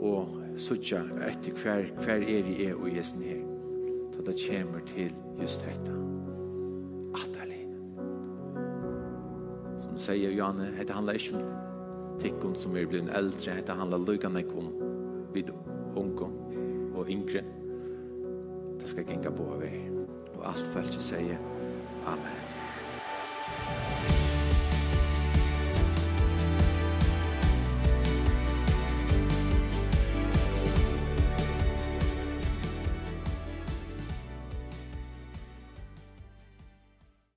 Og suttja etter hver, hver er i er og jesen her. Så det kommer til just dette. sier Johanne, dette handler ikke om tikkun som er blivit eldre, dette handler lukane om vid unge og yngre. Det skal genga på av er. Og alt følt sier, Amen.